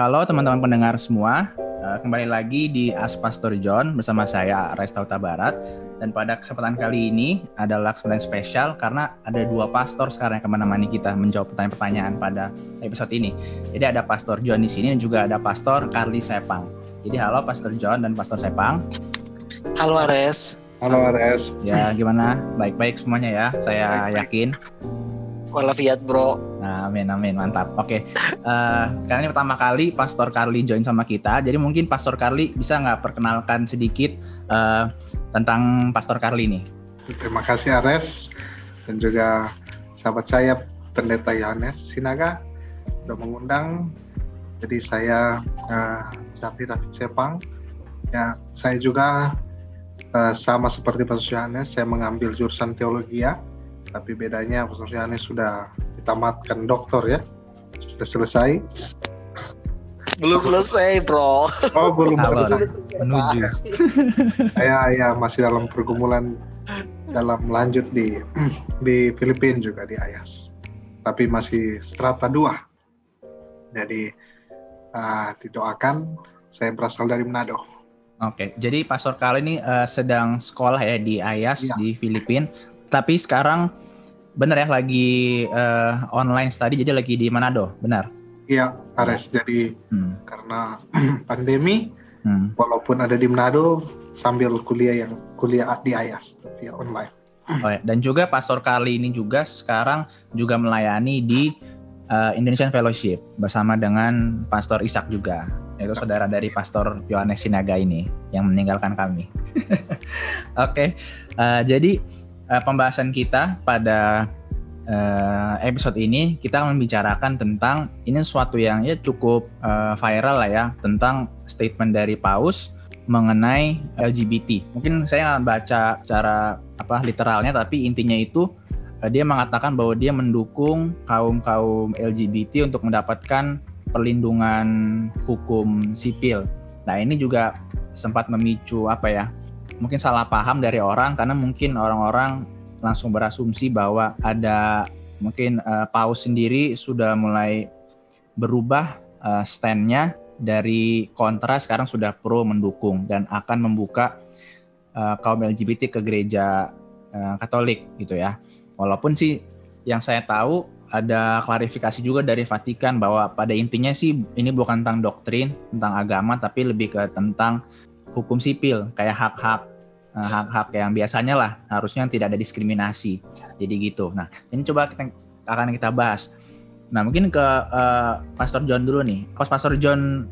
Halo teman-teman pendengar semua, uh, kembali lagi di As Pastor John bersama saya Resta Uta Barat dan pada kesempatan kali ini adalah kesempatan spesial karena ada dua pastor sekarang yang ke mana-mana kita menjawab pertanyaan-pertanyaan pada episode ini. Jadi ada Pastor John di sini dan juga ada Pastor Carly Sepang. Jadi halo Pastor John dan Pastor Sepang. Halo Ares. Halo Ares. Ya gimana? Baik-baik semuanya ya, saya yakin. Walafiat bro. Nah, amin amin mantap. Oke, uh, karena ini pertama kali Pastor Carly join sama kita, jadi mungkin Pastor Carly bisa nggak perkenalkan sedikit uh, tentang Pastor Carly ini? Terima kasih Ares dan juga sahabat saya Pendeta Yohanes Sinaga sudah mengundang. Jadi saya uh, David Sepang. Ya, saya juga uh, sama seperti Pastor Yohanes, saya mengambil jurusan teologi ya tapi bedanya Profesor Yohanes sudah ditamatkan doktor ya. Sudah selesai. Belum selesai bro. Oh belum selesai. Menuju. Saya ya masih dalam pergumulan dalam lanjut di di Filipina juga di Ayas. Tapi masih strata dua. Jadi uh, didoakan. Saya berasal dari Manado. Oke, jadi Pastor kali ini uh, sedang sekolah ya di Ayas ya. di Filipina tapi sekarang benar ya lagi uh, online study jadi lagi di Manado, benar? Iya, Ares. Jadi hmm. karena pandemi, hmm. walaupun ada di Manado, sambil kuliah yang kuliah di Ayas via online. Oh ya. Dan juga Pastor Kali ini juga sekarang juga melayani di uh, Indonesian Fellowship bersama dengan Pastor Ishak juga, yaitu saudara dari Pastor Yohanes Sinaga ini yang meninggalkan kami. Oke, okay. uh, jadi uh, pembahasan kita pada uh, episode ini kita akan membicarakan tentang ini suatu yang ya cukup uh, viral lah ya tentang statement dari Paus mengenai LGBT. Mungkin saya nggak baca cara apa literalnya tapi intinya itu dia mengatakan bahwa dia mendukung kaum-kaum LGBT untuk mendapatkan perlindungan hukum sipil. Nah, ini juga sempat memicu apa ya? Mungkin salah paham dari orang karena mungkin orang-orang langsung berasumsi bahwa ada mungkin uh, paus sendiri sudah mulai berubah uh, standnya dari kontra sekarang sudah pro mendukung dan akan membuka uh, kaum LGBT ke gereja uh, Katolik gitu ya. Walaupun sih yang saya tahu ada klarifikasi juga dari Vatikan bahwa pada intinya sih ini bukan tentang doktrin, tentang agama tapi lebih ke tentang hukum sipil kayak hak-hak hak-hak yang biasanya lah harusnya tidak ada diskriminasi. Jadi gitu. Nah, ini coba kita akan kita bahas. Nah, mungkin ke uh, Pastor John dulu nih. Pas Pastor John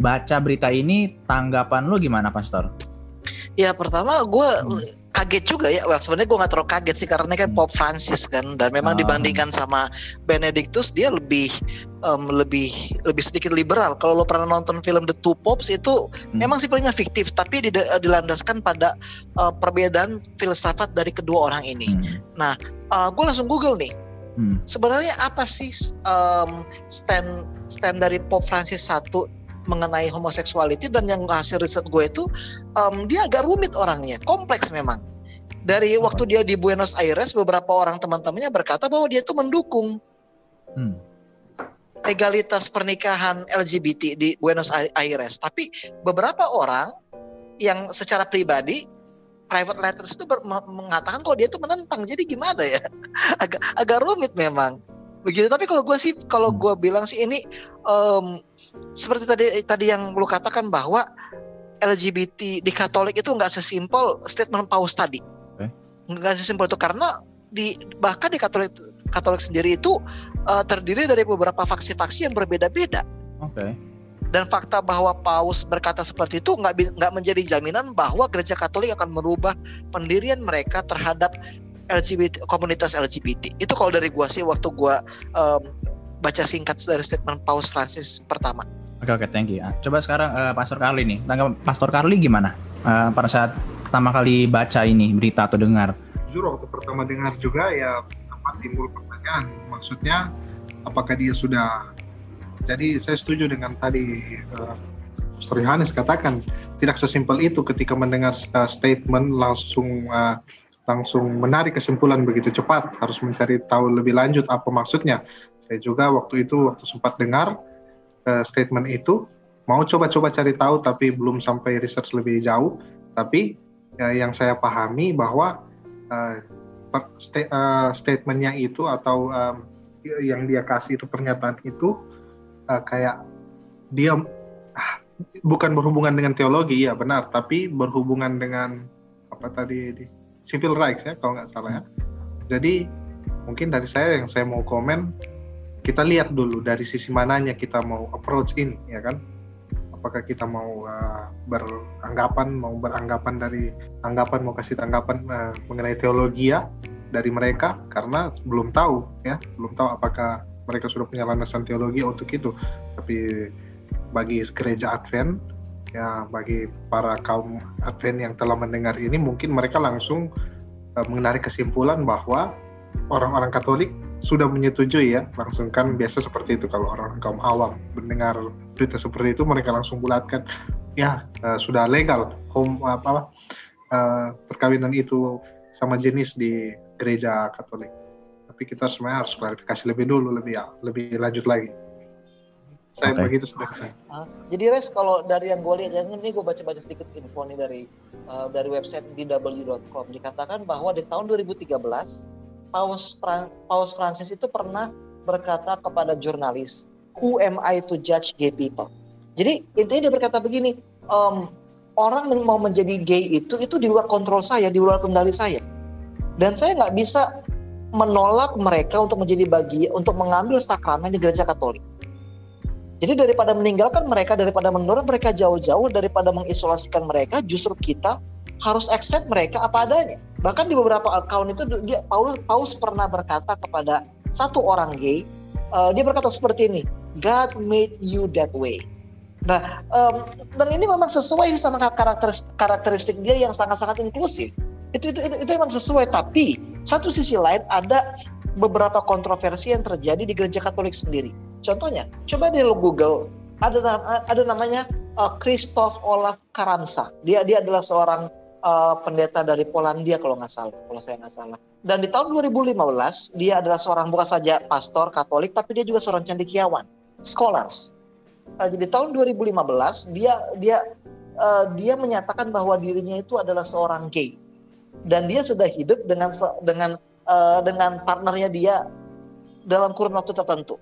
baca berita ini, tanggapan lu gimana, Pastor? Ya, pertama gue hmm kaget juga ya. Well sebenarnya gue gak terlalu kaget sih karena ini kan Pop Francis kan dan memang oh. dibandingkan sama Benedictus dia lebih um, lebih lebih sedikit liberal. Kalau lo pernah nonton film The Two Popes itu hmm. memang sih filmnya fiktif tapi dilandaskan pada uh, perbedaan filsafat dari kedua orang ini. Hmm. Nah, uh, gue langsung Google nih. Hmm. Sebenarnya apa sih um, stand stand dari Pop Francis satu mengenai homoseksuality dan yang hasil riset gue itu um, dia agak rumit orangnya, kompleks memang. Dari waktu dia di Buenos Aires, beberapa orang teman-temannya berkata bahwa dia itu mendukung hmm. legalitas pernikahan LGBT di Buenos Aires. Tapi beberapa orang yang secara pribadi private letters itu mengatakan kalau dia itu menentang. Jadi gimana ya? agak agak rumit memang begitu tapi kalau gue sih kalau hmm. gue bilang sih ini um, seperti tadi tadi yang lu katakan bahwa LGBT di Katolik itu nggak sesimpel statement Paus tadi nggak sesimpel itu karena di bahkan di Katolik Katolik sendiri itu uh, terdiri dari beberapa faksi-faksi yang berbeda-beda. Oke. Okay. Dan fakta bahwa Paus berkata seperti itu nggak nggak menjadi jaminan bahwa Gereja Katolik akan merubah pendirian mereka terhadap LGBT komunitas LGBT itu kalau dari gua sih waktu gua um, baca singkat dari statement Paus Francis pertama. Oke oke thank you. Ah, coba sekarang uh, Pastor Carly nih, tanggapan Pastor Carly gimana uh, pada saat pertama kali baca ini berita atau dengar? Jujur waktu pertama dengar juga ya sempat timbul pertanyaan. Maksudnya apakah dia sudah jadi saya setuju dengan tadi uh, Pastor Yohanes katakan tidak sesimpel itu ketika mendengar uh, statement langsung uh, langsung menarik kesimpulan begitu cepat, harus mencari tahu lebih lanjut apa maksudnya. Saya juga waktu itu waktu sempat dengar uh, statement itu mau coba-coba cari tahu tapi belum sampai research lebih jauh tapi uh, yang saya pahami bahwa uh, sta uh, statementnya itu atau um, yang dia kasih itu pernyataan itu uh, kayak dia ah, bukan berhubungan dengan teologi ya benar tapi berhubungan dengan apa tadi di civil rights ya kalau nggak salah ya. Jadi mungkin dari saya yang saya mau komen kita lihat dulu dari sisi mananya kita mau approach ini ya kan apakah kita mau uh, beranggapan mau beranggapan dari anggapan mau kasih tanggapan uh, mengenai teologi ya dari mereka? Karena belum tahu ya. Belum tahu apakah mereka sudah punya landasan teologi untuk itu. Tapi bagi gereja Advent ya bagi para kaum Advent yang telah mendengar ini mungkin mereka langsung uh, menarik kesimpulan bahwa orang-orang Katolik sudah menyetujui ya langsung kan biasa seperti itu kalau orang kaum awam mendengar berita seperti itu mereka langsung bulatkan ya uh, sudah legal home apa uh, perkawinan itu sama jenis di gereja Katolik. Tapi kita sebenarnya harus klarifikasi lebih dulu, lebih lebih lanjut lagi. Saya okay. begitu sudah saya. Uh, jadi res kalau dari yang gue lihat, yang ini gue baca-baca sedikit info nih dari uh, dari website dw.com dikatakan bahwa di tahun 2013 Paus Paus Francis itu pernah berkata kepada jurnalis, "Who am I to judge gay people?" Jadi intinya dia berkata begini, um, orang mau menjadi gay itu itu di luar kontrol saya, di luar kendali saya dan saya nggak bisa menolak mereka untuk menjadi bagi untuk mengambil sakramen di gereja Katolik. Jadi daripada meninggalkan mereka, daripada mendorong mereka jauh-jauh, daripada mengisolasikan mereka, justru kita harus accept mereka apa adanya. Bahkan di beberapa account itu dia Paulus Paus pernah berkata kepada satu orang gay, uh, dia berkata seperti ini, God made you that way. Nah, um, dan ini memang sesuai sama karakteristik, karakteristik dia yang sangat-sangat inklusif itu itu itu, itu emang sesuai tapi satu sisi lain ada beberapa kontroversi yang terjadi di gereja Katolik sendiri. Contohnya, coba di Google ada ada namanya uh, Christoph Olaf Karamsa. Dia dia adalah seorang uh, pendeta dari Polandia kalau nggak salah, kalau saya nggak salah. Dan di tahun 2015 dia adalah seorang bukan saja pastor Katolik, tapi dia juga seorang cendekiawan, scholars. Uh, jadi tahun 2015 dia dia uh, dia menyatakan bahwa dirinya itu adalah seorang gay dan dia sudah hidup dengan dengan uh, dengan partnernya dia dalam kurun waktu tertentu.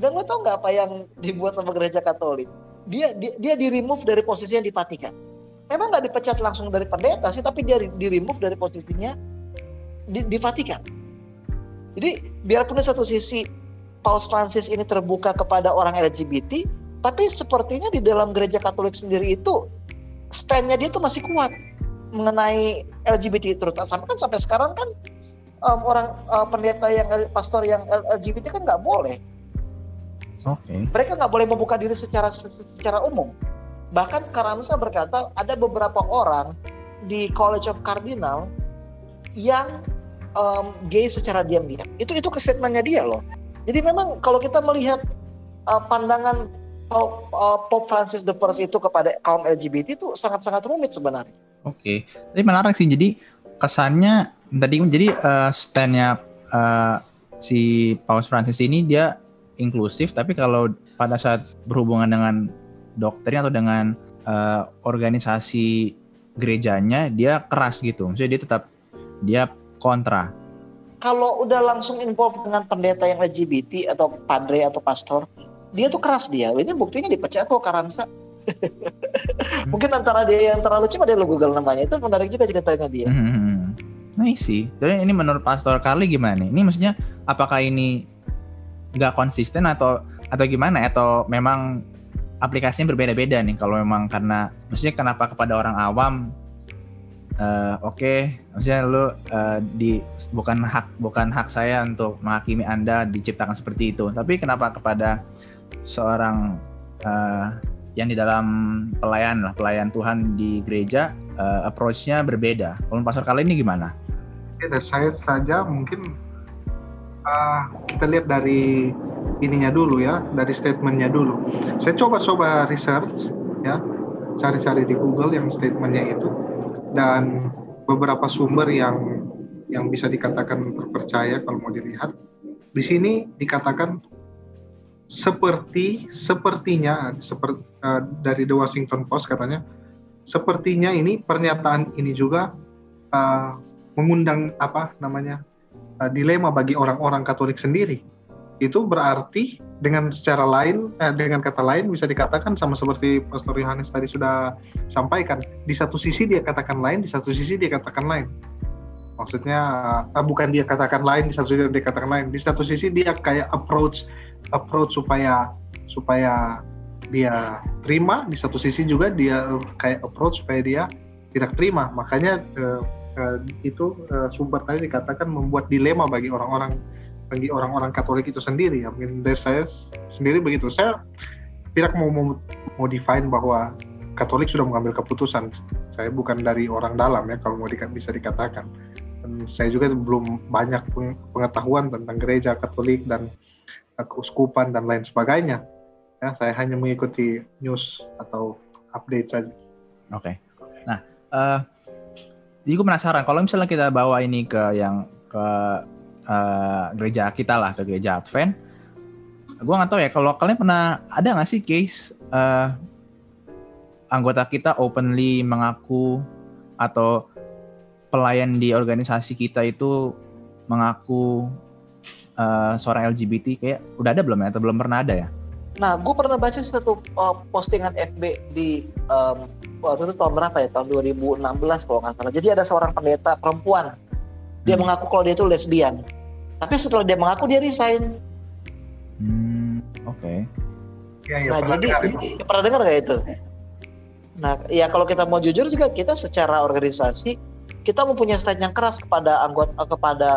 Dan lo tau nggak apa yang dibuat sama gereja Katolik? Dia dia, dia di remove dari posisinya di Vatikan. Memang nggak dipecat langsung dari pendeta sih, tapi dia di remove dari posisinya di, di Vatikan. Jadi biarpun di satu sisi Paus Francis ini terbuka kepada orang LGBT, tapi sepertinya di dalam gereja Katolik sendiri itu standnya dia tuh masih kuat mengenai LGBT terutama kan sampai sekarang kan um, orang uh, pendeta yang pastor yang LGBT kan nggak boleh. Okay. Mereka nggak boleh membuka diri secara secara umum. Bahkan Karamsa berkata ada beberapa orang di College of Cardinal yang um, gay secara diam-diam. Itu itu statementnya dia loh. Jadi memang kalau kita melihat uh, pandangan Pope, uh, Pope Francis the First itu kepada kaum LGBT itu sangat-sangat rumit sebenarnya. Oke, tapi menarik sih. Jadi kesannya tadi jadi uh, standnya uh, si Paus Francis ini dia inklusif, tapi kalau pada saat berhubungan dengan doktrin atau dengan uh, organisasi gerejanya dia keras gitu. Maksudnya dia tetap dia kontra. Kalau udah langsung involve dengan pendeta yang LGBT atau padre atau pastor, dia tuh keras dia. Ini buktinya dipecat kok Karamsa Mungkin antara dia yang terlalu cepat dia lo Google namanya itu menarik juga ceritanya dia. Hmm. Nah sih, jadi ini menurut Pastor Carly gimana nih? Ini maksudnya apakah ini nggak konsisten atau atau gimana? Atau memang aplikasinya berbeda-beda nih? Kalau memang karena, maksudnya kenapa kepada orang awam? Uh, Oke, okay. maksudnya lu uh, di bukan hak bukan hak saya untuk menghakimi anda diciptakan seperti itu. Tapi kenapa kepada seorang uh, yang di dalam pelayan lah pelayan Tuhan di gereja uh, approach-nya berbeda. Kalau pastor kali ini gimana? Oke, dari saya saja mungkin uh, kita lihat dari ininya dulu ya, dari statementnya dulu. Saya coba-coba research ya, cari-cari di Google yang statementnya itu dan beberapa sumber yang yang bisa dikatakan terpercaya kalau mau dilihat. Di sini dikatakan seperti sepertinya seperti uh, dari The Washington Post katanya sepertinya ini pernyataan ini juga uh, mengundang apa namanya uh, dilema bagi orang-orang Katolik sendiri. Itu berarti dengan secara lain eh, dengan kata lain bisa dikatakan sama seperti Pastor Yohanes tadi sudah sampaikan di satu sisi dia katakan lain di satu sisi dia katakan lain. Maksudnya uh, bukan dia katakan lain di satu sisi dia katakan lain. Di satu sisi dia kayak approach approach supaya supaya dia terima. Di satu sisi juga dia kayak approach supaya dia tidak terima. Makanya uh, uh, itu uh, sumber tadi dikatakan membuat dilema bagi orang-orang bagi orang-orang Katolik itu sendiri ya mungkin dari saya sendiri begitu saya tidak mau mau define bahwa Katolik sudah mengambil keputusan saya bukan dari orang dalam ya kalau mau di, bisa dikatakan dan saya juga belum banyak pengetahuan tentang gereja Katolik dan keuskupan dan lain sebagainya. Ya, saya hanya mengikuti news atau update saja. Oke. Okay. Nah, uh, jadi gue penasaran kalau misalnya kita bawa ini ke yang ke uh, gereja kita lah ke gereja Advent, gue nggak tahu ya kalau kalian pernah ada nggak sih case uh, anggota kita openly mengaku atau pelayan di organisasi kita itu mengaku uh, seorang LGBT kayak udah ada belum ya atau belum pernah ada ya? Nah, gue pernah baca satu uh, postingan FB di um, waktu itu tahun berapa ya? Tahun 2016 kalau nggak salah. Jadi ada seorang pendeta perempuan. Dia hmm. mengaku kalau dia itu lesbian. Tapi setelah dia mengaku dia resign. Hmm, oke. Okay. Ya, ya, nah, jadi ya, pernah dengar nggak itu? Nah, ya kalau kita mau jujur juga kita secara organisasi kita mempunyai stand yang keras kepada anggota kepada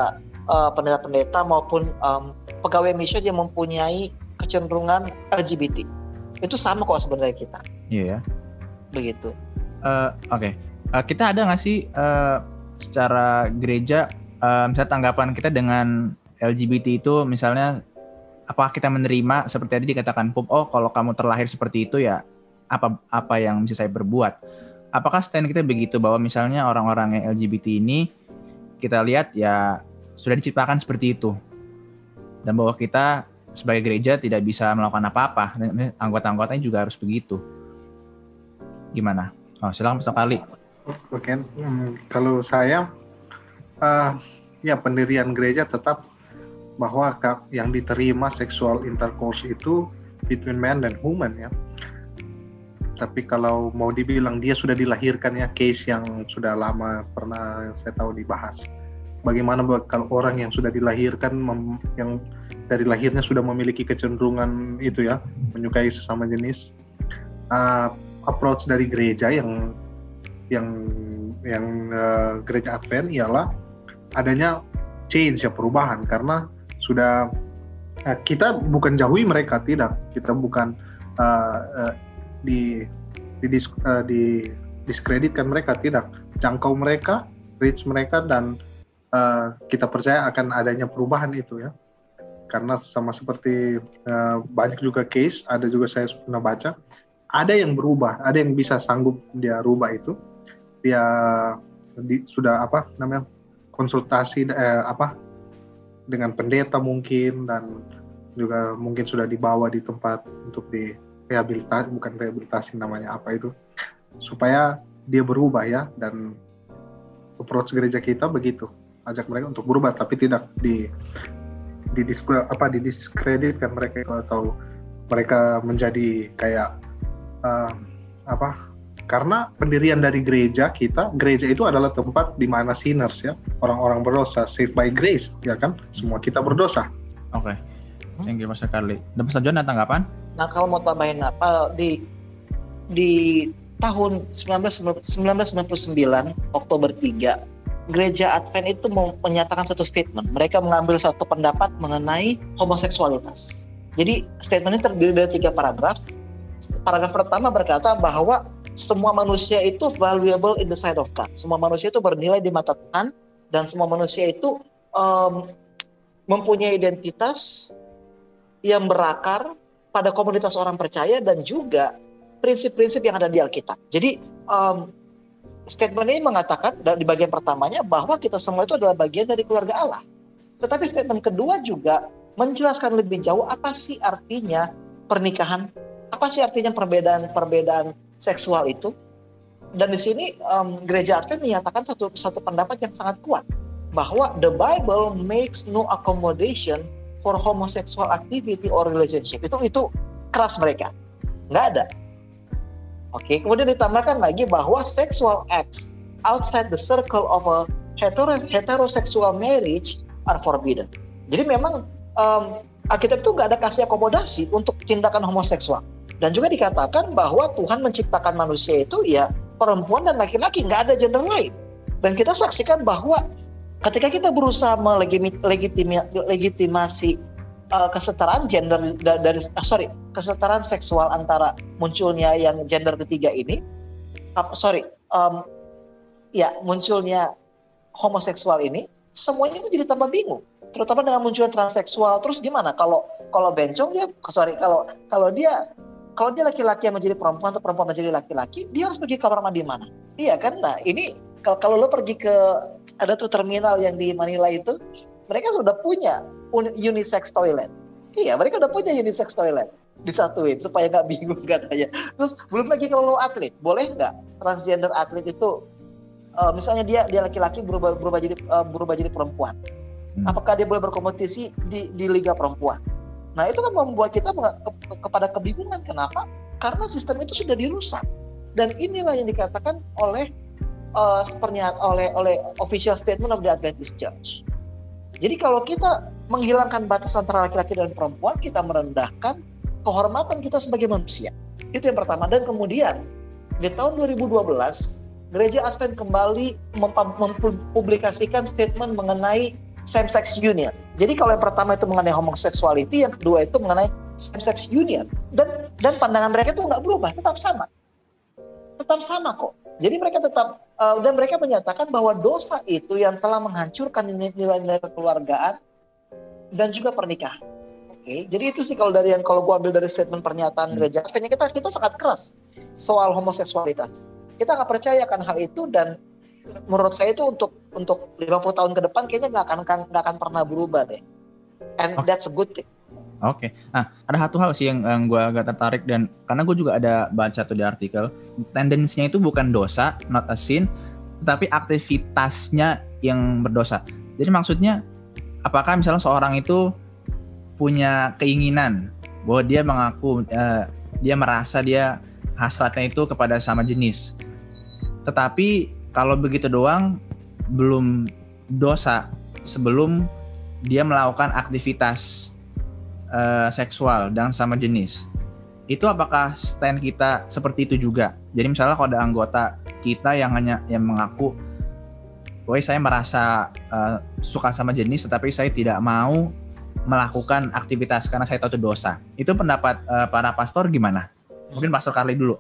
uh, pendeta-pendeta maupun um, pegawai mission yang mempunyai kecenderungan LGBT. Itu sama kok sebenarnya kita. Iya yeah. Begitu. Uh, Oke. Okay. Uh, kita ada nggak sih uh, secara gereja uh, misalnya tanggapan kita dengan LGBT itu misalnya apa kita menerima seperti tadi dikatakan Pup, oh kalau kamu terlahir seperti itu ya apa apa yang bisa saya berbuat? Apakah stand kita begitu bahwa misalnya orang-orang yang LGBT ini kita lihat ya sudah diciptakan seperti itu dan bahwa kita sebagai gereja tidak bisa melakukan apa-apa anggota-anggotanya juga harus begitu gimana? Oh silakan Pak kali oke hmm, kalau saya uh, ya pendirian gereja tetap bahwa yang diterima seksual intercourse itu between man dan woman ya. Tapi kalau mau dibilang dia sudah dilahirkan ya case yang sudah lama pernah saya tahu dibahas. Bagaimana kalau orang yang sudah dilahirkan yang dari lahirnya sudah memiliki kecenderungan itu ya menyukai sesama jenis. Uh, approach dari gereja yang yang yang uh, gereja Advent ialah adanya change ya perubahan. Karena sudah uh, kita bukan jauhi mereka tidak. Kita bukan uh, uh, di di, dis, uh, di diskreditkan mereka tidak. Jangkau mereka reach mereka dan uh, kita percaya akan adanya perubahan itu ya. Karena sama seperti uh, banyak juga case ada juga saya pernah baca ada yang berubah ada yang bisa sanggup dia rubah itu. Dia di, sudah apa namanya konsultasi eh, apa dengan pendeta mungkin dan juga mungkin sudah dibawa di tempat untuk di rehabilitasi bukan rehabilitasi namanya apa itu. Supaya dia berubah ya dan approach gereja kita begitu. Ajak mereka untuk berubah tapi tidak di di apa di diskreditkan mereka atau mereka menjadi kayak uh, apa karena pendirian dari gereja kita gereja itu adalah tempat di mana sinners ya orang-orang berdosa saved by grace ya kan semua kita berdosa oke okay. thank you mas Carly dan Mas John tanggapan nah kalau mau tambahin apa di di tahun 19, 1999 Oktober 3 gereja Advent itu menyatakan satu statement. Mereka mengambil satu pendapat mengenai homoseksualitas. Jadi statement ini terdiri dari tiga paragraf. Paragraf pertama berkata bahwa semua manusia itu valuable in the sight of God. Semua manusia itu bernilai di mata Tuhan dan semua manusia itu um, mempunyai identitas yang berakar pada komunitas orang percaya dan juga prinsip-prinsip yang ada di Alkitab. Jadi um, statement ini mengatakan di bagian pertamanya bahwa kita semua itu adalah bagian dari keluarga Allah. Tetapi statement kedua juga menjelaskan lebih jauh apa sih artinya pernikahan, apa sih artinya perbedaan-perbedaan seksual itu. Dan di sini um, gereja Advent menyatakan satu satu pendapat yang sangat kuat bahwa the Bible makes no accommodation for homosexual activity or relationship. Itu itu keras mereka, nggak ada. Oke, kemudian ditambahkan lagi bahwa sexual acts outside the circle of a hetero heterosexual marriage are forbidden. Jadi memang um, Alkitab itu nggak ada kasih akomodasi untuk tindakan homoseksual. Dan juga dikatakan bahwa Tuhan menciptakan manusia itu ya perempuan dan laki-laki, nggak ada gender lain. Dan kita saksikan bahwa ketika kita berusaha melegitimasi uh, kesetaraan gender dari uh, sorry kesetaraan seksual antara munculnya yang gender ketiga ini, uh, sorry um, ya munculnya homoseksual ini, semuanya itu jadi tambah bingung. Terutama dengan munculnya transseksual. Terus gimana kalau kalau bencong dia sorry kalau kalau dia kalau dia laki-laki yang menjadi perempuan atau perempuan menjadi laki-laki, dia harus pergi ke kamar mandi mana? Iya kan? Nah, ini kalau kalau lo pergi ke ada tuh terminal yang di Manila itu, mereka sudah punya unisex toilet. Iya, mereka udah punya unisex toilet disatuin supaya nggak bingung katanya. Terus belum lagi kalau lo atlet, boleh nggak transgender atlet itu uh, misalnya dia dia laki-laki berubah berubah jadi uh, berubah jadi perempuan. Hmm. Apakah dia boleh berkompetisi di di liga perempuan? Nah, itu kan membuat kita ke, ke, kepada kebingungan kenapa? Karena sistem itu sudah dirusak. Dan inilah yang dikatakan oleh uh, pernyataan oleh oleh official statement of the Adventist Church. Jadi kalau kita menghilangkan batas antara laki-laki dan perempuan, kita merendahkan kehormatan kita sebagai manusia. Itu yang pertama. Dan kemudian di tahun 2012 gereja Advent kembali mempublikasikan statement mengenai same sex union. Jadi kalau yang pertama itu mengenai homosexuality, yang kedua itu mengenai same sex union. Dan dan pandangan mereka itu nggak berubah, tetap sama. Tetap sama kok. Jadi mereka tetap uh, dan mereka menyatakan bahwa dosa itu yang telah menghancurkan nilai-nilai kekeluargaan dan juga pernikahan. Oke, okay? jadi itu sih kalau dari yang kalau gua ambil dari statement pernyataan hmm. gereja kita kita sangat keras soal homoseksualitas kita nggak percaya akan hal itu dan menurut saya itu untuk untuk 50 tahun ke depan kayaknya nggak akan nggak akan pernah berubah deh. And okay. that's a good thing. Oke, okay. nah ada satu hal sih yang, yang gue agak tertarik dan karena gue juga ada baca tuh di artikel, tendensinya itu bukan dosa, not a sin, tetapi aktivitasnya yang berdosa. Jadi maksudnya, apakah misalnya seorang itu punya keinginan bahwa dia mengaku, uh, dia merasa dia hasratnya itu kepada sama jenis, tetapi kalau begitu doang belum dosa sebelum dia melakukan aktivitas uh, seksual dan sama jenis. Itu apakah stand kita seperti itu juga? Jadi misalnya kalau ada anggota kita yang hanya yang mengaku, "Woi, saya merasa uh, suka sama jenis tetapi saya tidak mau melakukan aktivitas karena saya tahu itu dosa." Itu pendapat uh, para pastor gimana? Mungkin Pastor Carly dulu.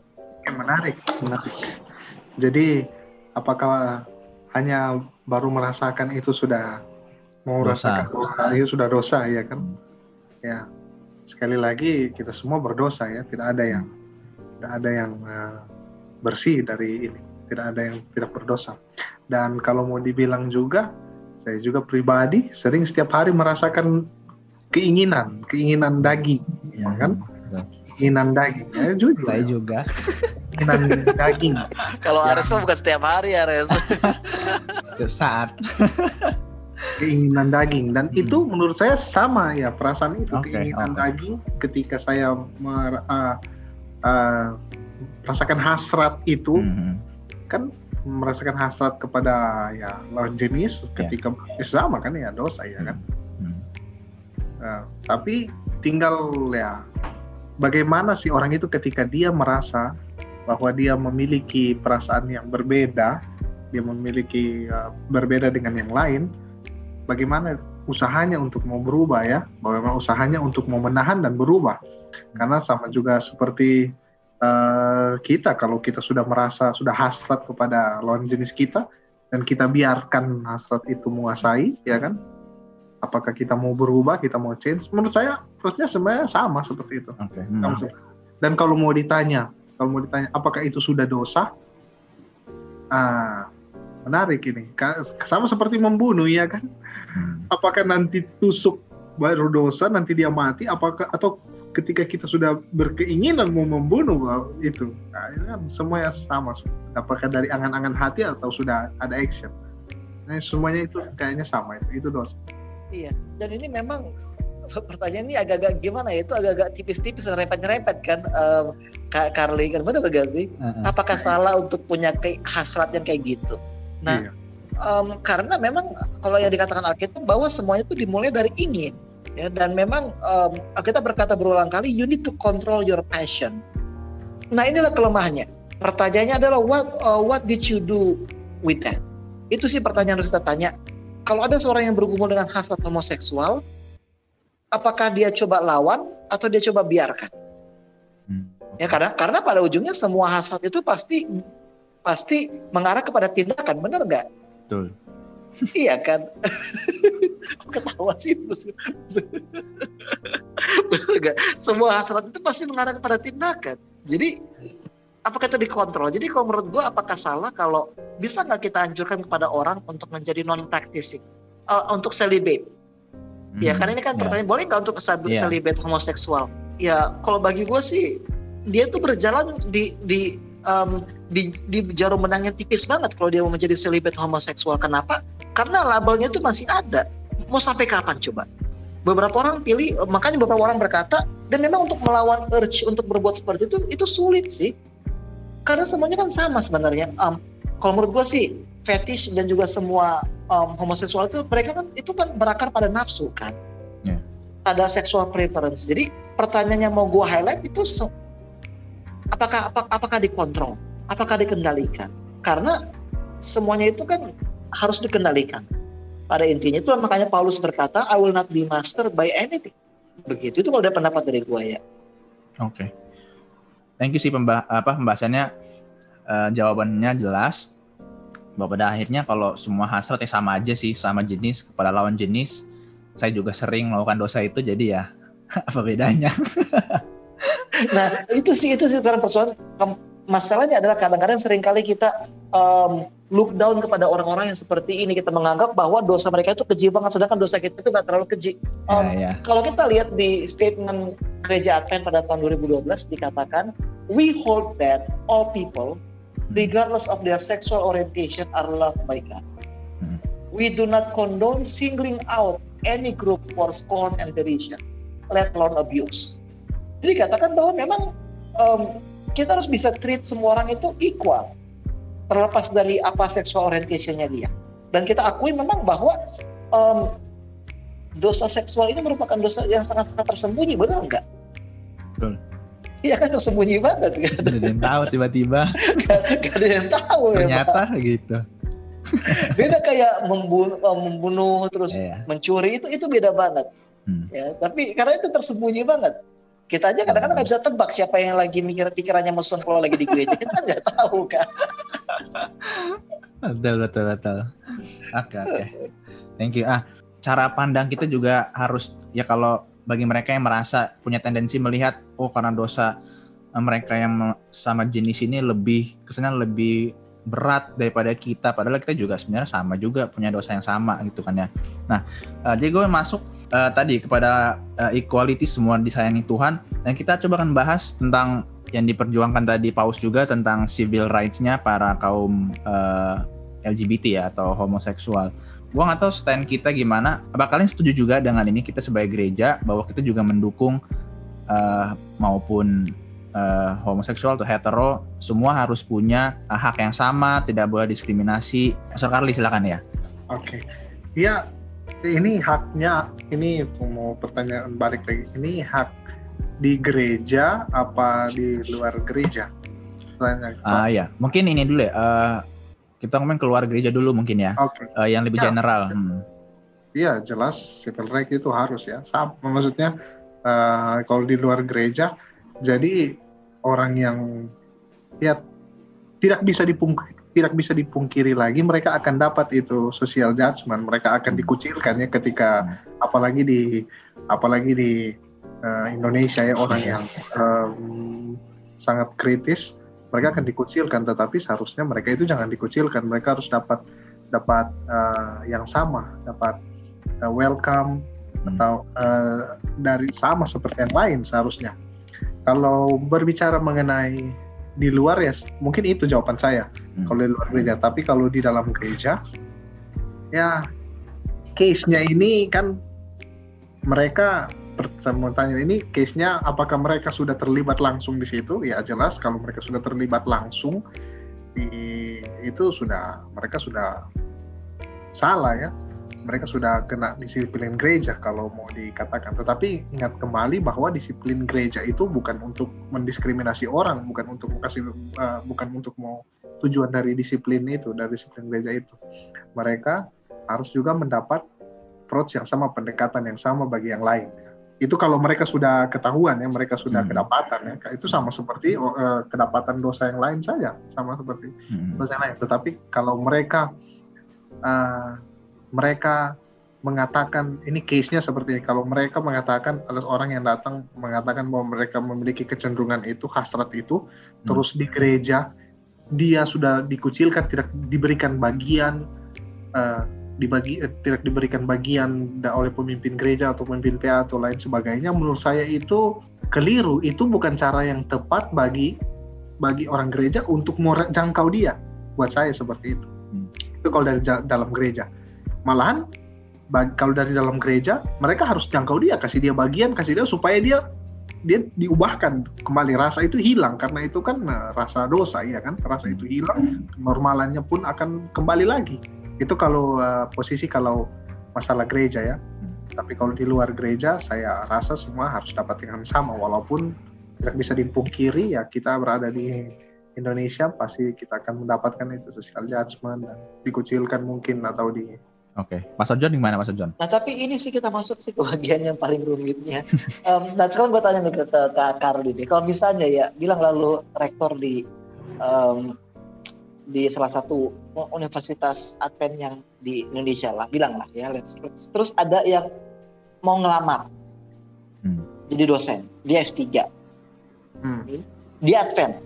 Menarik, menarik. Jadi apakah hanya baru merasakan itu sudah mau dosa. merasakan itu sudah dosa ya kan? Ya sekali lagi kita semua berdosa ya, tidak ada yang tidak ada yang uh, bersih dari ini, tidak ada yang tidak berdosa. Dan kalau mau dibilang juga, saya juga pribadi sering setiap hari merasakan keinginan, keinginan daging, ya kan? Keinginan daging. Ya, jujur. Saya juga. Keinginan daging. Kalau ya. Ares mah bukan setiap hari Ares. setiap saat. keinginan daging dan hmm. itu menurut saya sama ya perasaan itu okay, keinginan okay. daging ketika saya mer, uh, uh, merasakan hasrat itu hmm. kan merasakan hasrat kepada ya lawan jenis yeah. ketika sama kan ya dosa ya kan hmm. uh, tapi tinggal ya bagaimana sih orang itu ketika dia merasa bahwa dia memiliki perasaan yang berbeda, dia memiliki uh, berbeda dengan yang lain, bagaimana usahanya untuk mau berubah ya, bagaimana usahanya untuk mau menahan dan berubah. Karena sama juga seperti uh, kita kalau kita sudah merasa sudah hasrat kepada lawan jenis kita dan kita biarkan hasrat itu menguasai, ya kan? apakah kita mau berubah, kita mau change? Menurut saya terusnya sebenarnya sama seperti itu. Okay. Hmm. Dan kalau mau ditanya, kalau mau ditanya apakah itu sudah dosa? Ah, menarik ini. Sama seperti membunuh ya kan? Hmm. Apakah nanti tusuk baru dosa nanti dia mati apakah atau ketika kita sudah berkeinginan mau membunuh itu nah, itu kan semuanya sama apakah dari angan-angan hati atau sudah ada action nah semuanya itu kayaknya sama itu itu dosa iya dan ini memang pertanyaan ini agak-agak gimana ya itu agak-agak tipis-tipis rempet-rempet kan um, Kak Carly kan benar gak sih? Uh-uh. Apakah salah untuk punya kayak hasrat yang kayak gitu? Nah, iya. um, karena memang kalau yang dikatakan Alkitab bahwa semuanya itu dimulai dari ingin, ya dan memang um, kita berkata berulang kali, you need to control your passion. Nah inilah kelemahannya. Pertanyaannya adalah what uh, what did you do with that? Itu sih pertanyaan harus kita tanya. Kalau ada seorang yang bergumul dengan hasrat homoseksual, apakah dia coba lawan atau dia coba biarkan? Hmm. Ya karena karena pada ujungnya semua hasrat itu pasti pasti mengarah kepada tindakan, benar nggak? Betul. iya kan? Ketawa sih benar nggak? Semua hasrat itu pasti mengarah kepada tindakan. Jadi apakah itu dikontrol? Jadi kalau menurut gue apakah salah kalau bisa nggak kita anjurkan kepada orang untuk menjadi non practicing, uh, untuk celibate? Ya hmm, karena ini kan yeah. pertanyaan boleh nggak untuk yeah. celibate homoseksual? Ya kalau bagi gue sih dia tuh berjalan di di um, di, di jarum menangnya tipis banget kalau dia mau menjadi celibate homoseksual. Kenapa? Karena labelnya itu masih ada. Mau sampai kapan coba? Beberapa orang pilih, makanya beberapa orang berkata, dan memang untuk melawan urge untuk berbuat seperti itu, itu sulit sih. Karena semuanya kan sama sebenarnya. Um, kalau menurut gue sih, fetish dan juga semua um, homoseksual itu mereka kan itu kan berakar pada nafsu kan? Yeah. ada sexual preference. Jadi pertanyaannya mau gue highlight itu apakah ap apakah dikontrol? Apakah dikendalikan? Karena semuanya itu kan harus dikendalikan. Pada intinya itu makanya Paulus berkata I will not be mastered by anything. Begitu itu kalau ada pendapat dari gue ya. Oke. Okay. thank you sih pembah apa pembahasannya. Uh, jawabannya jelas bahwa pada akhirnya kalau semua hasrat ya sama aja sih sama jenis kepada lawan jenis saya juga sering melakukan dosa itu jadi ya apa bedanya? Nah itu sih itu sih persoalan. Masalahnya adalah kadang-kadang sering kali kita um, look down kepada orang-orang yang seperti ini. Kita menganggap bahwa dosa mereka itu keji banget sedangkan dosa kita itu nggak terlalu keji. Um, ya, ya. kalau kita lihat di statement gereja Advent pada tahun 2012 dikatakan we hold that all people regardless of their sexual orientation, are loved by God. Hmm. We do not condone singling out any group for scorn and derision, let alone abuse. Jadi katakan bahwa memang um, kita harus bisa treat semua orang itu equal, terlepas dari apa sexual orientationnya dia. Dan kita akui memang bahwa um, dosa seksual ini merupakan dosa yang sangat-sangat tersembunyi, enggak? Betul. Iya kan tersembunyi banget kan. Gak ada yang tahu tiba-tiba. gak, gak ada yang tahu ya. Ternyata ya, gitu. beda kayak membunuh, eh, membunuh terus yeah. mencuri itu itu beda banget. Hmm. Ya, tapi karena itu tersembunyi banget. Kita aja kadang-kadang nggak bisa tebak siapa yang lagi mikir pikirannya mesum kalau lagi di gereja. Kita kan nggak tahu kan. betul betul betul. Oke okay, oke. Okay. Thank you. Ah, cara pandang kita juga harus ya kalau bagi mereka yang merasa punya tendensi melihat oh karena dosa eh, mereka yang sama jenis ini lebih kesannya lebih berat daripada kita. Padahal kita juga sebenarnya sama juga punya dosa yang sama gitu kan ya. Nah uh, jadi gue masuk uh, tadi kepada uh, equality semua disayangi Tuhan. Dan kita coba kan bahas tentang yang diperjuangkan tadi Paus juga tentang civil rights-nya para kaum uh, LGBT ya atau homoseksual gue nggak tahu stand kita gimana. Apa kalian setuju juga dengan ini kita sebagai gereja bahwa kita juga mendukung uh, maupun uh, homoseksual atau hetero semua harus punya uh, hak yang sama, tidak boleh diskriminasi. Pastor Carly silakan ya. Oke, okay. ya ini haknya ini mau pertanyaan balik lagi. Ini hak di gereja apa di luar gereja? Ah uh, ya, mungkin ini dulu ya. Uh, kita ngomong keluar gereja dulu mungkin ya. Okay. Uh, eh, yang lebih ya. general. Hmm. Iya, jelas civil right itu harus ya. Sama, maksudnya uh, kalau di luar gereja, jadi orang yang ya tidak bisa dipungkiri tidak bisa dipungkiri lagi mereka akan dapat itu social judgment mereka akan hmm. dikucilkan ya ketika hmm. apalagi di apalagi di uh, Indonesia ya orang yang um, sangat kritis mereka akan dikucilkan tetapi seharusnya mereka itu jangan dikucilkan mereka harus dapat dapat uh, yang sama dapat uh, welcome atau uh, dari sama seperti yang lain seharusnya. Kalau berbicara mengenai di luar ya mungkin itu jawaban saya hmm. kalau di luar gereja. Tapi kalau di dalam gereja ya case-nya ini kan mereka tanya ini case-nya apakah mereka sudah terlibat langsung di situ? Ya jelas kalau mereka sudah terlibat langsung di itu sudah mereka sudah salah ya mereka sudah kena disiplin gereja kalau mau dikatakan. Tetapi ingat kembali bahwa disiplin gereja itu bukan untuk mendiskriminasi orang, bukan untuk kasih, uh, bukan untuk mau tujuan dari disiplin itu, dari disiplin gereja itu. Mereka harus juga mendapat approach yang sama, pendekatan yang sama bagi yang lain. Itu kalau mereka sudah ketahuan ya, mereka sudah hmm. kedapatan ya, itu sama seperti uh, kedapatan dosa yang lain saja, sama seperti hmm. dosa yang lain. Tetapi kalau mereka uh, mereka mengatakan ini case-nya seperti ini. Kalau mereka mengatakan ada orang yang datang mengatakan bahwa mereka memiliki kecenderungan itu, hasrat itu, hmm. terus di gereja dia sudah dikucilkan, tidak diberikan bagian, uh, dibagi, uh, tidak diberikan bagian oleh pemimpin gereja atau pemimpin PA atau lain sebagainya. Menurut saya itu keliru. Itu bukan cara yang tepat bagi bagi orang gereja untuk jangkau dia. Buat saya seperti itu. Hmm. Itu kalau dari dalam gereja malahan kalau dari dalam gereja mereka harus jangkau dia kasih dia bagian kasih dia supaya dia dia diubahkan kembali rasa itu hilang karena itu kan nah, rasa dosa ya kan rasa itu hilang normalannya pun akan kembali lagi itu kalau uh, posisi kalau masalah gereja ya tapi kalau di luar gereja saya rasa semua harus dapat yang sama walaupun tidak bisa dipungkiri ya kita berada di Indonesia pasti kita akan mendapatkan itu social judgment dan dikucilkan mungkin atau di Oke, okay. Mas Ojon gimana Mas Ojon? Nah tapi ini sih kita masuk sih ke bagian yang paling rumitnya. um, nah sekarang gue tanya nih ke, ke, ke Karli nih, kalau misalnya ya bilang lalu rektor di um, di salah satu universitas Advent yang di Indonesia lah, bilang lah ya, let's, let's. terus ada yang mau ngelamar hmm. jadi dosen, dia S3, hmm. dia Advent.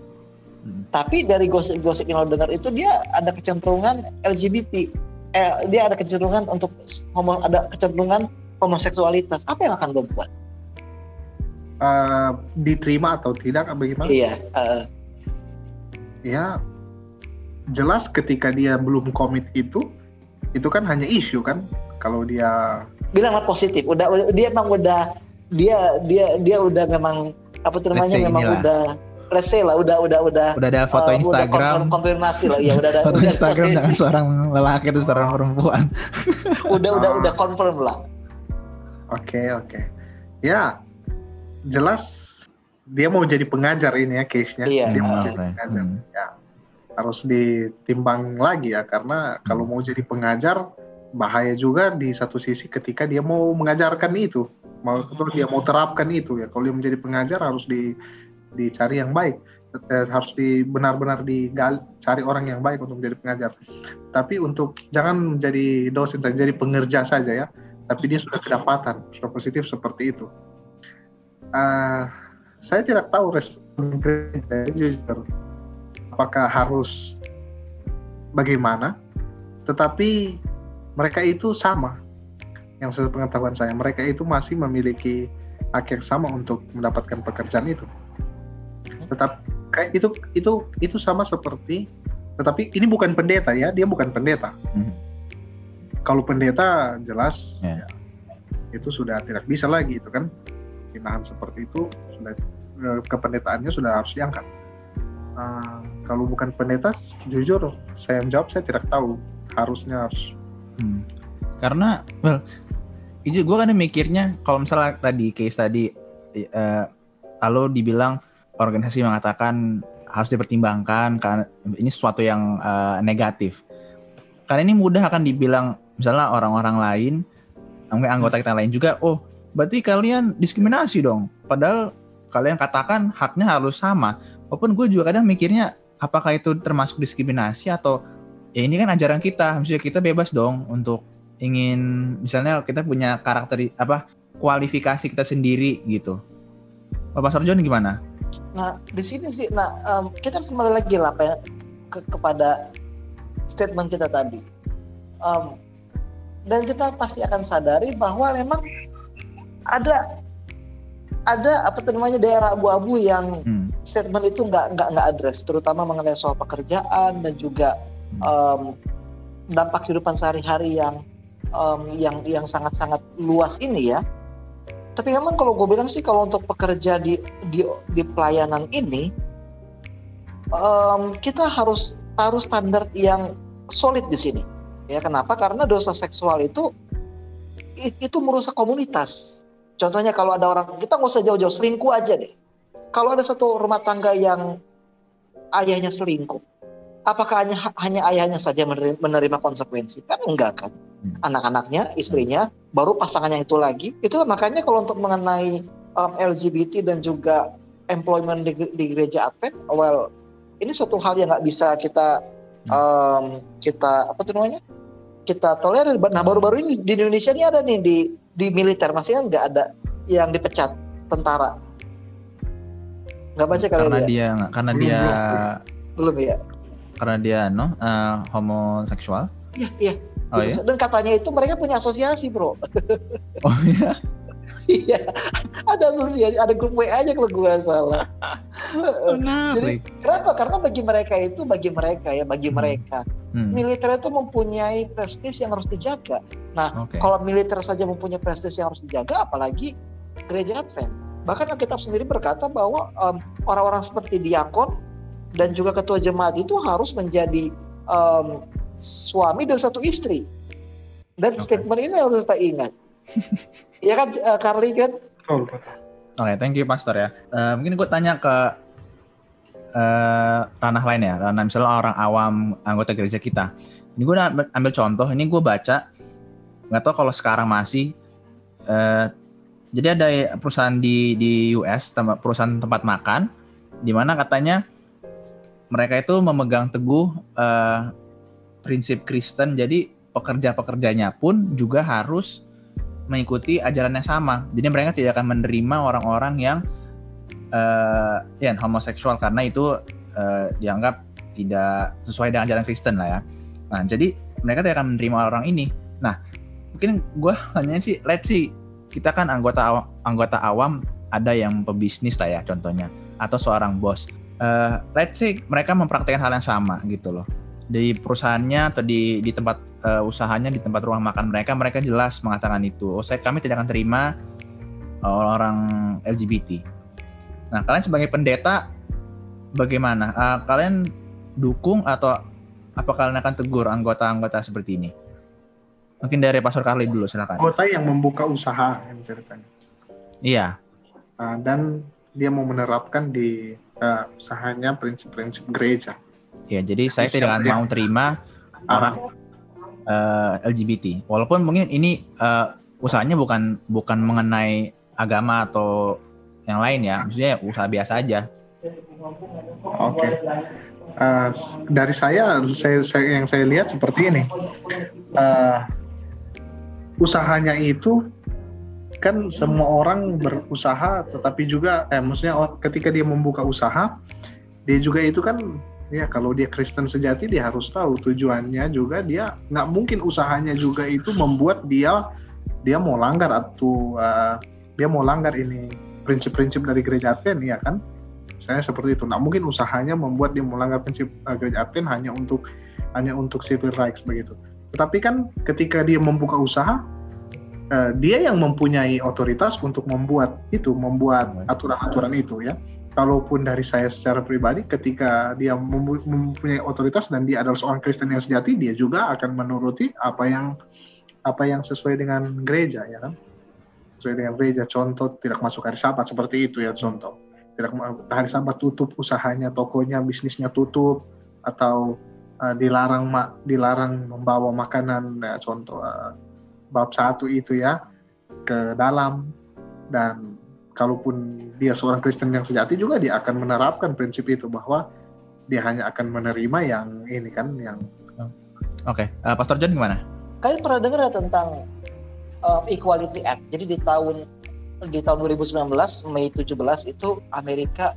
Hmm. Tapi dari gosip-gosip yang lo dengar itu dia ada kecenderungan LGBT eh, dia ada kecenderungan untuk homo ada kecenderungan homoseksualitas apa yang akan gue buat uh, diterima atau tidak bagaimana iya uh, ya jelas ketika dia belum komit itu itu kan hanya isu kan kalau dia bilanglah positif. Udah, udah dia emang udah dia dia dia udah memang apa namanya memang inilah. udah let's say lah udah udah udah udah ada foto uh, Instagram. udah konfirmasi lah. Ya udah ada foto udah Instagram dengan seorang lelaki itu seorang perempuan. Udah udah udah confirm lah. Oke okay, oke. Okay. ya jelas dia mau jadi pengajar ini ya case-nya. Iya. dia mau jadi pengajar hmm. ya harus ditimbang lagi ya karena kalau mau jadi pengajar bahaya juga di satu sisi ketika dia mau mengajarkan itu mau dia mau terapkan itu ya kalau dia menjadi pengajar harus di dicari yang baik eh, harus di benar-benar dicari orang yang baik untuk menjadi pengajar. Tapi untuk jangan menjadi dosen saja, jadi pengerja saja ya. Tapi dia sudah kedapatan, sudah positif seperti itu. Uh, saya tidak tahu respon jujur apakah harus bagaimana, tetapi mereka itu sama. Yang sepengetahuan saya, mereka itu masih memiliki hak yang sama untuk mendapatkan pekerjaan itu tetap kayak itu itu itu sama seperti tetapi ini bukan pendeta ya dia bukan pendeta hmm. kalau pendeta jelas yeah. ya, itu sudah tidak bisa lagi itu kan pinahan seperti itu sudah eh, kependetaannya sudah harus diangkat uh, kalau bukan pendeta jujur saya menjawab saya tidak tahu harusnya harus hmm. karena well itu gue kan mikirnya kalau misalnya tadi case tadi uh, lalu dibilang organisasi mengatakan harus dipertimbangkan karena ini sesuatu yang uh, negatif. Karena ini mudah akan dibilang misalnya orang-orang lain, anggota kita lain juga, oh berarti kalian diskriminasi dong. Padahal kalian katakan haknya harus sama. Walaupun gue juga kadang mikirnya apakah itu termasuk diskriminasi atau ya ini kan ajaran kita, maksudnya kita bebas dong untuk ingin misalnya kita punya karakter apa kualifikasi kita sendiri gitu. Bapak Sarjon gimana? Nah, di sini sih, nah um, kita harus kembali lagi lah apa ya, ke, kepada statement kita tadi. Um, dan kita pasti akan sadari bahwa memang ada ada apa namanya daerah abu-abu yang hmm. Statement itu nggak nggak nggak address terutama mengenai soal pekerjaan dan juga um, dampak kehidupan sehari-hari yang um, yang yang sangat-sangat luas ini ya. Tapi memang kalau gue bilang sih kalau untuk pekerja di di, di pelayanan ini um, kita harus taruh standar yang solid di sini. Ya kenapa? Karena dosa seksual itu itu merusak komunitas. Contohnya kalau ada orang kita nggak usah jauh-jauh selingkuh aja deh. Kalau ada satu rumah tangga yang ayahnya selingkuh, apakah hanya hanya ayahnya saja menerima, menerima konsekuensi? Kan enggak kan. Hmm. Anak-anaknya, istrinya, baru pasangannya itu lagi. Itulah makanya kalau untuk mengenai um, LGBT dan juga employment di, di gereja Advent, well, ini satu hal yang nggak bisa kita um, kita apa tuh namanya? Kita tolerir. Nah baru-baru ini di Indonesia ini ada nih di di militer masih nggak ada yang dipecat tentara nggak baca kali karena dia nggak karena belum, dia belum, ya karena dia no uh, homoseksual iya iya oh, iya? dan katanya itu mereka punya asosiasi bro oh iya Iya, ada asosiasi, ada grup WA aja kalau gue salah. Jadi kenapa? Karena bagi mereka itu, bagi mereka ya, bagi hmm. mereka, hmm. militer itu mempunyai prestis yang harus dijaga. Nah, okay. kalau militer saja mempunyai prestis yang harus dijaga, apalagi gereja Advent. Bahkan Alkitab sendiri berkata bahwa um, orang-orang seperti diakon dan juga ketua jemaat itu harus menjadi um, suami dan satu istri. Dan okay. statement ini harus kita ingat. Iya kan uh, Carly kan? Oh, Oke, okay, thank you Pastor ya. Uh, mungkin gue tanya ke uh, ranah lain ya, ranah misalnya orang awam anggota gereja kita. Ini gue ambil contoh, ini gue baca, nggak tahu kalau sekarang masih. Uh, jadi ada perusahaan di di US, tempat, perusahaan tempat makan, di mana katanya mereka itu memegang teguh uh, prinsip Kristen. Jadi pekerja-pekerjanya pun juga harus mengikuti ajaran yang sama. Jadi mereka tidak akan menerima orang-orang yang uh, ya homoseksual karena itu uh, dianggap tidak sesuai dengan ajaran Kristen lah ya. Nah, jadi mereka tidak akan menerima orang ini. Nah, mungkin gue tanya sih, let's see, kita kan anggota awam, anggota awam ada yang pebisnis lah ya contohnya, atau seorang bos. Uh, let's see, mereka mempraktekkan hal yang sama gitu loh. Di perusahaannya atau di di tempat uh, usahanya di tempat ruang makan mereka mereka jelas mengatakan itu. Oh saya kami tidak akan terima uh, orang LGBT nah kalian sebagai pendeta bagaimana? Uh, kalian dukung atau apa kalian akan tegur anggota-anggota seperti ini mungkin dari Pastor Carly dulu silakan anggota yang membuka usaha yang ceritanya iya uh, dan dia mau menerapkan di uh, usahanya prinsip-prinsip gereja ya jadi saya tidak mau terima orang uh, eh, LGBT. Walaupun mungkin ini uh, usahanya bukan bukan mengenai agama atau yang lain ya, maksudnya usaha biasa aja. Oke. Okay. Uh, dari saya, saya, saya yang saya lihat seperti ini. Uh, usahanya itu kan semua orang berusaha, tetapi juga, eh, maksudnya ketika dia membuka usaha, dia juga itu kan ya kalau dia Kristen sejati dia harus tahu tujuannya juga. Dia nggak mungkin usahanya juga itu membuat dia dia mau langgar atau uh, dia mau langgar ini prinsip-prinsip dari gereja Advent ya kan? Saya seperti itu. Nggak mungkin usahanya membuat dia melanggar prinsip uh, gereja Advent hanya untuk hanya untuk civil rights begitu tetapi kan ketika dia membuka usaha uh, dia yang mempunyai otoritas untuk membuat itu membuat aturan-aturan itu ya. Kalaupun dari saya secara pribadi ketika dia mempunyai otoritas dan dia adalah seorang Kristen yang sejati dia juga akan menuruti apa yang apa yang sesuai dengan gereja ya kan? Sesuai dengan gereja. Contoh tidak masuk hari sabat seperti itu ya contoh. Tidak hari sabat tutup usahanya tokonya bisnisnya tutup atau uh, dilarang mak dilarang membawa makanan ya, contoh uh, bab satu itu ya ke dalam dan kalaupun dia seorang Kristen yang sejati juga dia akan menerapkan prinsip itu bahwa dia hanya akan menerima yang ini kan yang Oke, okay. uh, Pastor John gimana? Kalian pernah dengar ya tentang um, Equality Act? Jadi di tahun di tahun 2019 Mei 17 itu Amerika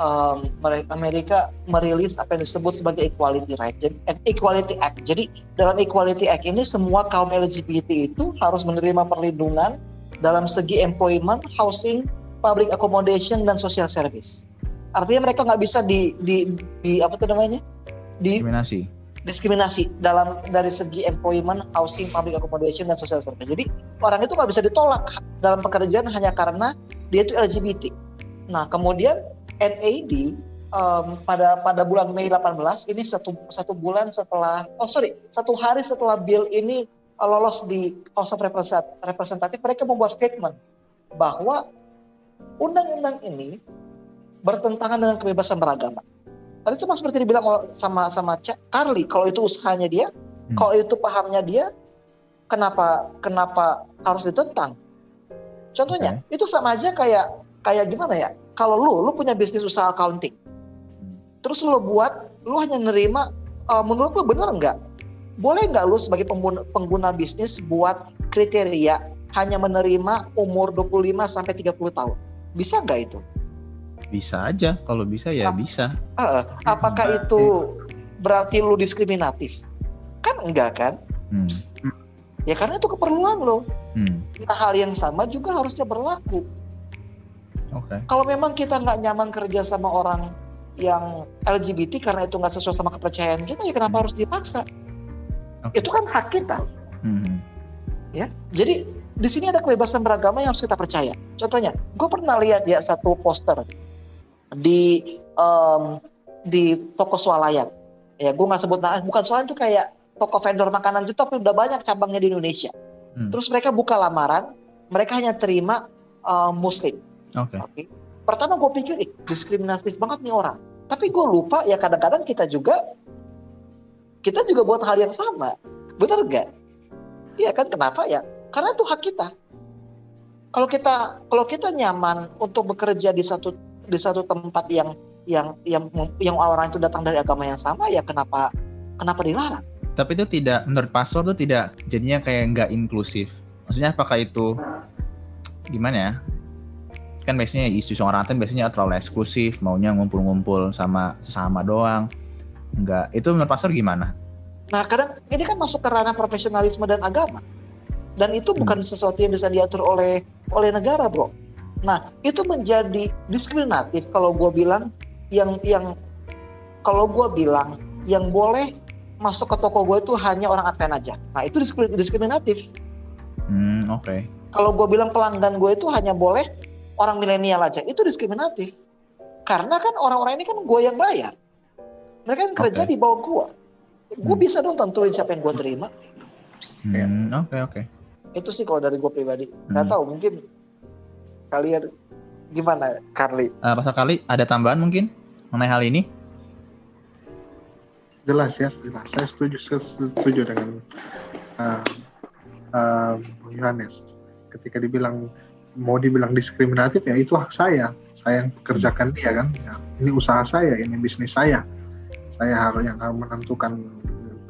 um, Amerika merilis apa yang disebut sebagai Equality Right, jadi eh, Equality Act. Jadi dalam Equality Act ini semua kaum LGBT itu harus menerima perlindungan dalam segi employment, housing, public accommodation dan social service. Artinya mereka nggak bisa di, di, di apa tuh namanya? Di diskriminasi. Diskriminasi dalam dari segi employment, housing, public accommodation dan social service. Jadi orang itu nggak bisa ditolak dalam pekerjaan hanya karena dia itu LGBT. Nah kemudian NAD um, pada pada bulan Mei 18 ini satu satu bulan setelah oh sorry satu hari setelah bill ini lolos di House of Representative mereka membuat statement bahwa undang-undang ini bertentangan dengan kebebasan beragama. Tadi sama seperti dibilang sama sama Carly, kalau itu usahanya dia, hmm. kalau itu pahamnya dia, kenapa kenapa harus ditentang? Contohnya, okay. itu sama aja kayak kayak gimana ya? Kalau lu lu punya bisnis usaha accounting, terus lu buat, lu hanya nerima, uh, menurut lu benar nggak? Boleh nggak lu sebagai pengguna, pengguna bisnis buat kriteria hanya menerima umur 25 sampai 30 tahun? Bisa nggak itu? Bisa aja, kalau bisa ya Ap bisa. Uh, apakah nah, itu berarti lu diskriminatif? Kan enggak kan? Hmm. Ya karena itu keperluan lo. Hmm. Nah, hal yang sama juga harusnya berlaku. Okay. Kalau memang kita nggak nyaman kerja sama orang yang LGBT karena itu nggak sesuai sama kepercayaan kita, ya kenapa harus dipaksa? Okay. Itu kan hak kita. Hmm. Ya, jadi di sini ada kebebasan beragama yang harus kita percaya. Contohnya, gue pernah lihat ya satu poster di um, di toko swalayan. Ya, gue nggak sebut nah, bukan swalayan itu kayak toko vendor makanan itu tapi udah banyak cabangnya di Indonesia. Hmm. Terus mereka buka lamaran, mereka hanya terima uh, muslim. Oke. Okay. Okay. Pertama gue pikir, ih diskriminatif banget nih orang. Tapi gue lupa ya kadang-kadang kita juga kita juga buat hal yang sama. Benar gak? Iya kan kenapa ya? Karena itu hak kita. Kalau kita kalau kita nyaman untuk bekerja di satu di satu tempat yang yang yang yang orang itu datang dari agama yang sama ya kenapa kenapa dilarang? Tapi itu tidak menurut pastor itu tidak jadinya kayak nggak inklusif. Maksudnya apakah itu gimana ya? Kan biasanya isu orang biasanya terlalu eksklusif, maunya ngumpul-ngumpul sama sesama doang. Enggak. Itu menurut pastor gimana? Nah, kadang ini kan masuk ke ranah profesionalisme dan agama. Dan itu bukan hmm. sesuatu yang bisa diatur oleh oleh negara, Bro Nah, itu menjadi diskriminatif kalau gue bilang yang yang kalau gue bilang yang boleh masuk ke toko gue itu hanya orang Advent aja. Nah, itu diskriminatif. Hmm, oke. Okay. Kalau gue bilang pelanggan gue itu hanya boleh orang milenial aja, itu diskriminatif. Karena kan orang-orang ini kan gue yang bayar. Mereka kan kerja okay. di bawah gue. Gue hmm. bisa dong tentuin siapa yang gue terima. Hmm, oke hmm, oke. Okay, okay. Itu sih kalau dari gue pribadi. Gak hmm. tahu mungkin kalian gimana Carly? Uh, Pastor Carly ada tambahan mungkin mengenai hal ini? Jelas ya, jelas. Saya setuju, setuju dengan uh, uh, Yohanes. Ketika dibilang mau dibilang diskriminatif ya itu hak saya. Saya yang pekerjakan dia kan. Ya, ini usaha saya, ini bisnis saya. Saya harus yang harus menentukan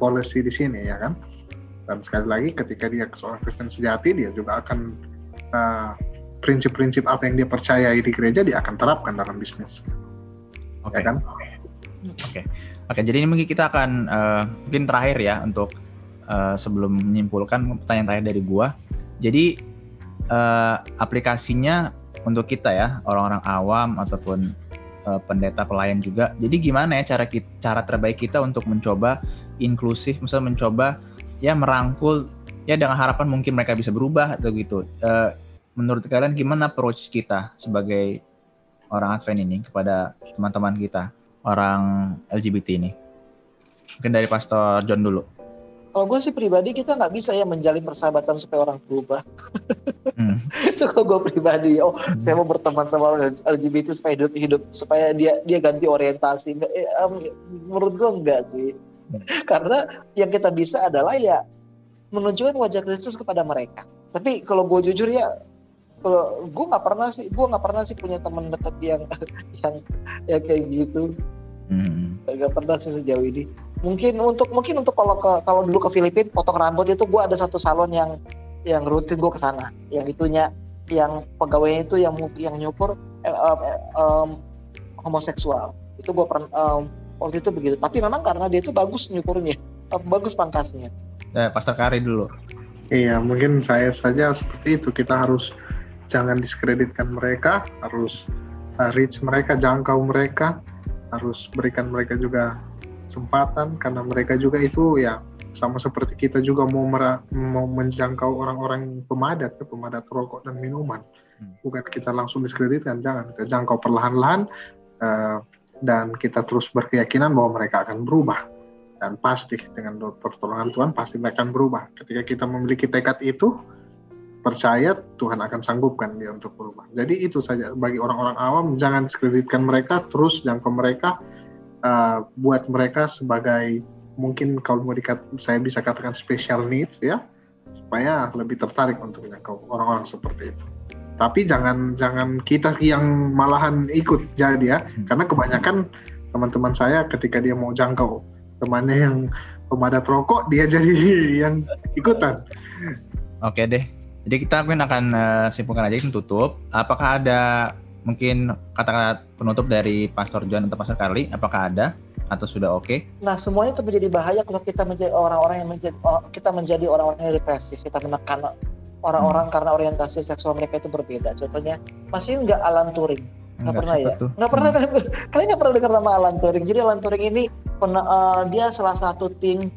policy di sini ya kan. Dan sekali lagi ketika dia seorang Kristen sejati dia juga akan uh, prinsip-prinsip apa yang dia percayai di gereja dia akan terapkan dalam bisnis. Oke. Okay. Ya kan? Oke. Okay. Oke, okay, jadi ini mungkin kita akan uh, mungkin terakhir ya untuk uh, sebelum menyimpulkan pertanyaan terakhir dari gua. Jadi uh, aplikasinya untuk kita ya, orang-orang awam ataupun uh, pendeta pelayan juga. Jadi gimana ya cara kita, cara terbaik kita untuk mencoba inklusif, misalnya mencoba ya merangkul ya dengan harapan mungkin mereka bisa berubah atau gitu. Uh, menurut kalian gimana approach kita sebagai orang Advent ini kepada teman-teman kita orang LGBT ini? Mungkin dari Pastor John dulu. Kalau gue sih pribadi kita nggak bisa ya menjalin persahabatan supaya orang berubah. Hmm. itu kalau gue pribadi, oh hmm. saya mau berteman sama orang LGBT supaya hidup hidup supaya dia dia ganti orientasi. Eh, um, menurut gue enggak sih. Hmm. Karena yang kita bisa adalah ya menunjukkan wajah Kristus kepada mereka. Tapi kalau gue jujur ya kalau gue nggak pernah sih gue nggak pernah sih punya teman dekat yang yang yang kayak gitu hmm. nggak pernah sih sejauh ini mungkin untuk mungkin untuk kalau ke kalau dulu ke Filipina potong rambut itu gue ada satu salon yang yang rutin gue ke sana yang itunya yang pegawainya itu yang yang nyukur eh, eh, um, homoseksual. Itu gue pernah um, waktu itu begitu. Tapi memang karena dia itu bagus nyukurnya bagus pangkasnya. Eh, Pastor Kari dulu. Iya, mungkin saya saja seperti itu. Kita harus jangan diskreditkan mereka, harus uh, reach mereka, jangkau mereka, harus berikan mereka juga kesempatan karena mereka juga itu ya sama seperti kita juga mau mera, mau menjangkau orang-orang pemadat, ya, pemadat rokok dan minuman. Hmm. Bukan kita langsung diskreditkan, jangan kita jangkau perlahan-lahan uh, dan kita terus berkeyakinan bahwa mereka akan berubah dan pasti dengan pertolongan Tuhan pasti mereka akan berubah. Ketika kita memiliki tekad itu, percaya Tuhan akan sanggupkan dia untuk berubah. Jadi itu saja bagi orang-orang awam jangan diskreditkan mereka, terus jangkau mereka, uh, buat mereka sebagai mungkin kalau mau dikat, saya bisa katakan special needs ya, supaya lebih tertarik untuk menjangkau orang-orang seperti itu. Tapi jangan jangan kita yang malahan ikut jadi ya, hmm. karena kebanyakan teman-teman saya ketika dia mau jangkau temannya yang pemadat rokok dia jadi yang ikutan. Oke deh. Jadi kita mungkin akan uh, simpulkan aja tutup. Apakah ada mungkin kata-kata penutup dari Pastor John atau Pastor Carly? Apakah ada atau sudah oke? Okay? Nah semuanya itu menjadi bahaya kalau kita menjadi orang-orang yang menjadi oh, kita menjadi orang-orang yang represif. Kita menekan orang-orang hmm. karena orientasi seksual mereka itu berbeda. Contohnya masih nggak Alan Turing nggak pernah ya nggak pernah kan kalian nggak pernah dengar nama Alan Turing jadi Alan Turing ini uh, dia salah satu tim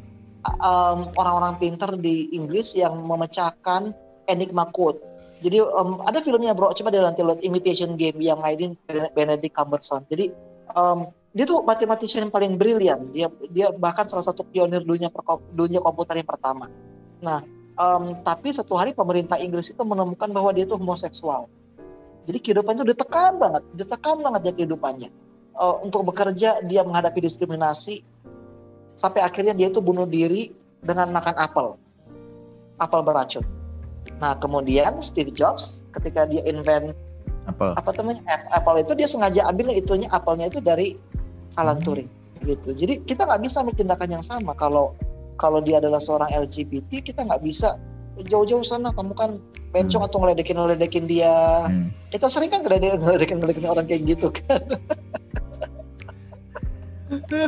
um, orang-orang pinter di Inggris yang memecahkan enigma code jadi um, ada filmnya bro. Coba deh nanti lihat Imitation Game yang mainin Benedict Cumberbatch jadi um, dia tuh mathematician yang paling brilian. Dia dia bahkan salah satu pionir dunia dunia komputer yang pertama. Nah um, tapi satu hari pemerintah Inggris itu menemukan bahwa dia itu homoseksual. Jadi kehidupannya itu ditekan banget, ditekan banget ya kehidupannya. Uh, untuk bekerja dia menghadapi diskriminasi. Sampai akhirnya dia itu bunuh diri dengan makan apel, apel beracun. Nah kemudian Steve Jobs ketika dia invent apel. apa namanya apel itu dia sengaja ambil itunya apelnya itu dari Alan hmm. Turing gitu. Jadi kita nggak bisa tindakan yang sama kalau kalau dia adalah seorang LGBT kita nggak bisa jauh-jauh sana kamu kan bencong hmm. atau ngeledekin ngeledekin dia hmm. kita sering kan ngeledekin ngeledekin ngeledekin orang kayak gitu kan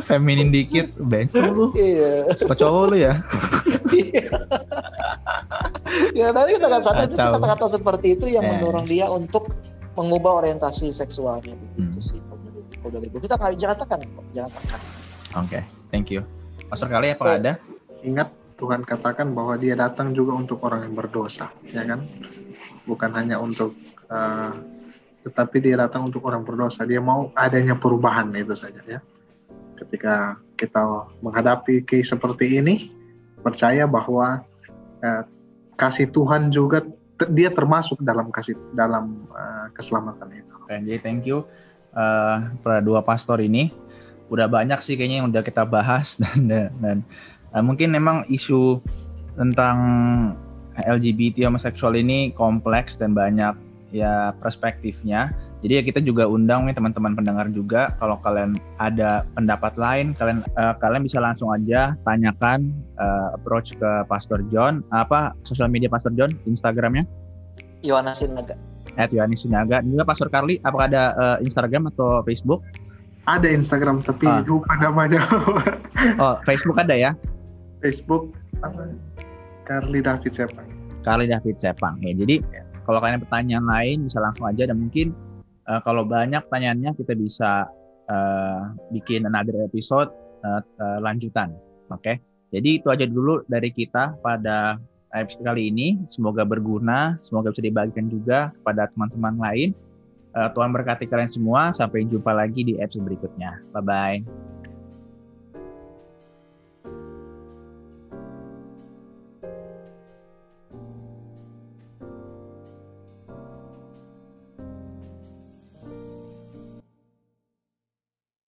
feminin dikit bencong lu iya cowok lu ya iya. ya nanti kita kan sadar kata-kata seperti itu yang eh. mendorong dia untuk mengubah orientasi seksualnya begitu hmm. sih kalau dari itu kita nggak jangan tekan jangan tekan oke okay, thank you Pastor kali apa ada ingat Tuhan katakan bahwa dia datang juga untuk orang yang berdosa, ya kan? Bukan hanya untuk, uh, tetapi dia datang untuk orang berdosa. Dia mau adanya perubahan itu saja ya. Ketika kita menghadapi case seperti ini, percaya bahwa uh, kasih Tuhan juga dia termasuk dalam kasih dalam uh, keselamatan itu. Jadi thank you uh, para dua pastor ini. Udah banyak sih kayaknya yang udah kita bahas dan dan Nah, mungkin memang isu tentang LGBT homoseksual ini kompleks dan banyak ya perspektifnya. Jadi ya kita juga undang nih teman-teman pendengar juga kalau kalian ada pendapat lain kalian uh, kalian bisa langsung aja tanyakan uh, approach ke Pastor John apa sosial media Pastor John Instagramnya Yohanes Sinaga. At Yohanes Sinaga. Dan juga Pastor Carly apakah ada uh, Instagram atau Facebook? Ada Instagram tapi ah. lupa namanya. oh Facebook ada ya? Facebook apa? Carly David Sepang. Carly David Sepang. Ya, jadi kalau kalian pertanyaan lain bisa langsung aja dan mungkin uh, kalau banyak pertanyaannya kita bisa uh, bikin another episode uh, uh, lanjutan. Oke. Okay? Jadi itu aja dulu dari kita pada episode kali ini. Semoga berguna, semoga bisa dibagikan juga kepada teman-teman lain. Uh, Tuhan berkati kalian semua. Sampai jumpa lagi di episode berikutnya. Bye bye.